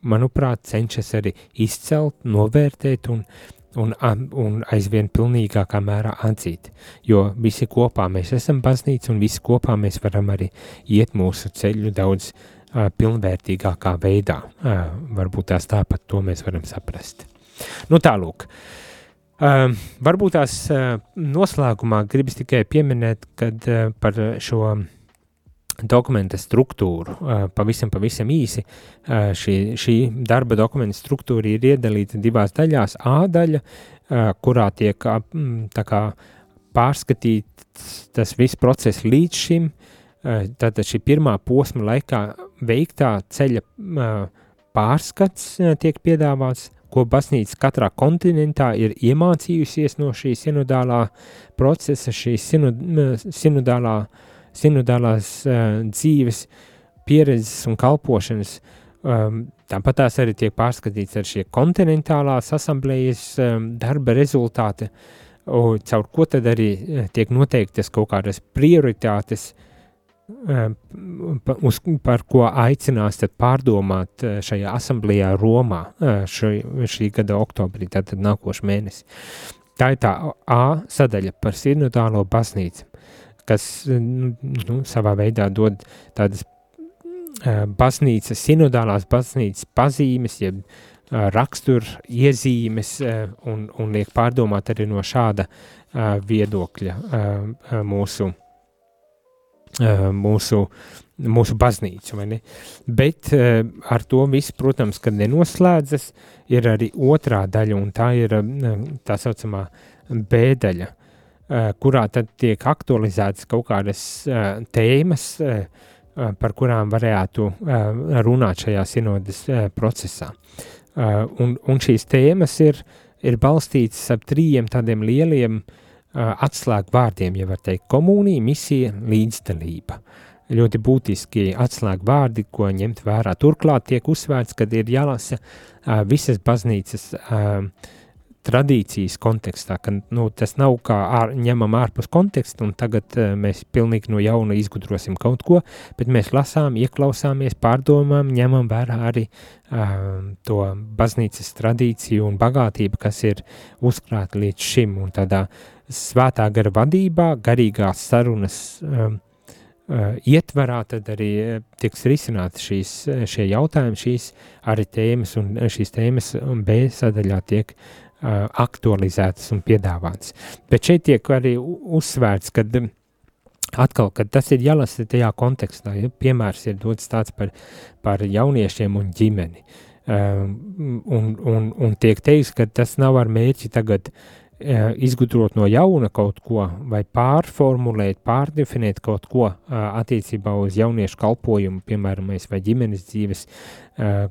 manuprāt, cenšas arī izcelt, novērtēt un, un, un aizvien pilnīgākā mērā atzīt. Jo visi kopā mēs esam baznīca un visi kopā mēs varam arī iet mūsu ceļu daudz uh, pilnvērtīgākā veidā. Varbūt tās tāpat to mēs varam saprast. Nu tālūk. Uh, varbūt tās uh, noslēgumā gribas tikai pieminēt, kad uh, par šo dokumenta struktūru uh, pavisam, pavisam īsi. Uh, šī, šī darba dokumenta struktūra ir iedalīta divās daļās. A daļa, uh, kurā tiek uh, kā, pārskatīts tas viss process līdz šim, uh, tātad šī pirmā posma laikā veiktā ceļa pārskats tiek piedāvāts, ko baznīca katrā kontinentā ir iemācījusies no šī sinodālā procesa, šīs sinodālā, sinodālās uh, dzīves pieredzes un kalpošanas. Um, tāpat tās arī tiek pārskatīts ar šie kontinentālās asamblējas um, darba rezultāti, un caur ko tad arī tiek noteiktas kaut kādas prioritātes uh, uz, par ko aicinās pārdomāt šajā asamblējā Romā šī, šī gada oktobrī, tātad nākošu mēnesi. Tā ir tā A sadaļa par sinodālo baznīcu, kas nu, savā veidā dod tādas baznīcas, sinodālās baznīcas pazīmes, jeb rakstur iezīmes un, un liek pārdomāt arī no šāda viedokļa mūsu mūsu, mūsu baznīcu. Bet ar to viss, protams, kad nenoslēdzas, ir arī otrā daļa, un tā ir tā saucamā B daļa, kurā tad tiek aktualizētas kaut kādas tēmas, par kurām varētu runāt šajā sinodas procesā. Un, un šīs tēmas ir, ir balstītas ap trījiem tādiem lieliem uh, atslēgu vārdiem, ja var teikt, komunija, misija, līdzdalība. Ļoti būtiski atslēgu vārdi, ko ņemt vērā. Turklāt tiek uzsvērts, ka ir jālasa visas baznīcas tradīcijas kontekstā, ka nu, tas nav kā ār, ņemam ārpus konteksta, un tagad uh, mēs pilnīgi no jauna izgudrosim kaut ko, bet mēs lasām, ieklausāmies, pārdomām, ņemam vērā arī uh, to baznīcas tradīciju un bagātību, kas ir uzkrāta līdz šim, un tādā svētā gara vadībā, garīgās sarunas um, uh, ietvarā, tad arī tiks risināti šīs, šie jautājumi, šīs arī tēmas, un šīs tēmas B sadaļā tiek uh, aktualizētas un piedāvātas. Bet šeit tiek arī uzsvērts, ka atkal, kad tas ir jālasa tajā kontekstā, ja piemērs ir dots tāds par, par jauniešiem un ģimeni, um, un, un, un tiek teiks, ka tas nav ar mērķi tagad uh, izgudrot no jauna kaut ko, vai pārformulēt, pārdefinēt kaut ko attiecībā uz jauniešu kalpojumu, piemēram, vai ģimenes dzīves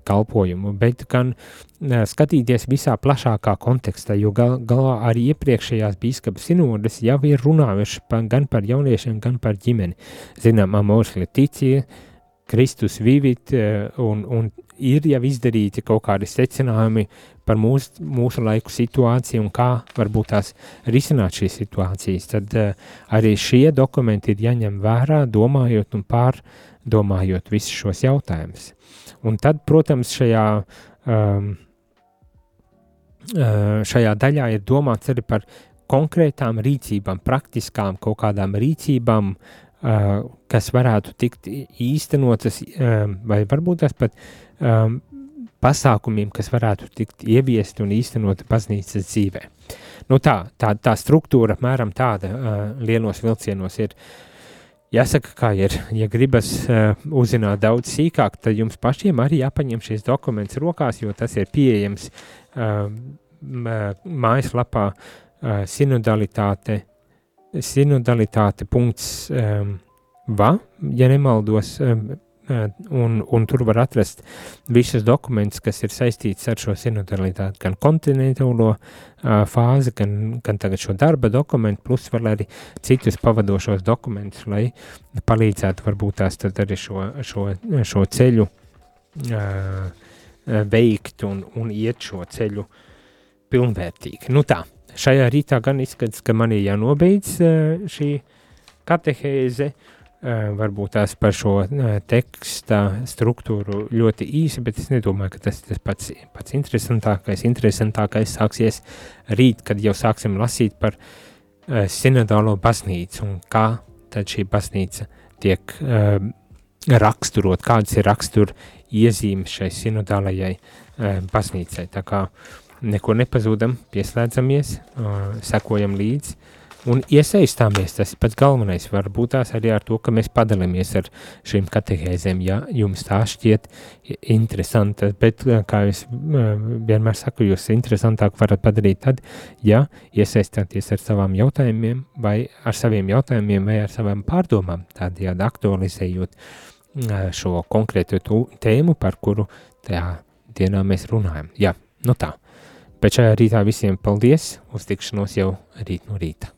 kalpojumu, bet gan skatīties visā plašākā kontekstā, jo gal, galā arī iepriekšējās bīskapa sinodas jau ir runājuši pa, gan par jauniešiem, gan par ģimeni. Zinām, Amors Leticija, Kristus vivit un, un ir jau izdarīti kaut kādi secinājumi par mūsu, mūsu laiku situāciju un kā varbūt tās risināt šīs situācijas, tad uh, arī šie dokumenti ir jāņem vērā, domājot un pārdomājot visus šos jautājumus. Un tad, protams, šajā, um, šajā daļā ir domāts arī par konkrētām rīcībām, praktiskām kaut kādām rīcībām, uh, kas varētu tikt īstenotas, uh, vai varbūt tas pat um, pasākumiem, kas varētu tikt ieviesti un īstenoti baznīcas dzīvē. Nu tā, tā, tā struktūra apmēram tāda uh, lielos vilcienos ir. Jāsaka, kā ir, ja gribas uh, uzzināt daudz sīkāk, tad jums pašiem arī jāpaņem šis dokuments rokās, jo tas ir pieejams uh, mājaslapā uh, sinodalitāte, sinodalitāte punkts um, va, ja nemaldos, um, un, un tur var atrast visus dokumentus, kas ir saistīts ar šo sinodalitāti, gan kontinentālo fāzi, gan, gan tagad šo darba dokumentu, plus vēl arī citus pavadošos dokumentus, lai palīdzētu varbūt tās tad arī šo, šo, šo ceļu veikt un, un iet šo ceļu pilnvērtīgi. Nu tā, šajā rītā gan izskatās, ka man ir jānobeidz šī katehēze, uh, varbūt tās par šo teksta struktūru ļoti īsi, bet es nedomāju, ka tas ir pats, pats interesantākais. Interesantākais sāksies rīt, kad jau sāksim lasīt par uh, sinodālo baznīcu un kā tad šī baznīca tiek uh, raksturot, kādas ir rakstur iezīmes šai sinodālajai uh, baznīcai. Tā kā neko nepazūdam, pieslēdzamies, uh, sekojam līdzi, un iesaistāmies. Tas ir pats galvenais. Varbūt tās arī ar to, ka mēs padalāmies ar šīm katehēzēm, ja jums tā šķiet interesanta. Bet, eh, kā es eh, vienmēr saku, jūs interesantāk varat padarīt tad, ja iesaistāties ar savām jautājumiem, vai ar saviem jautājumiem, vai ar savām pārdomām, tādējādi aktualizējot eh, šo konkrētu tēmu, par kuru tajā dienā mēs runājam. Jā, nu tā. Pēc šajā rītā visiem paldies, uz tikšanos jau rīt no rīta.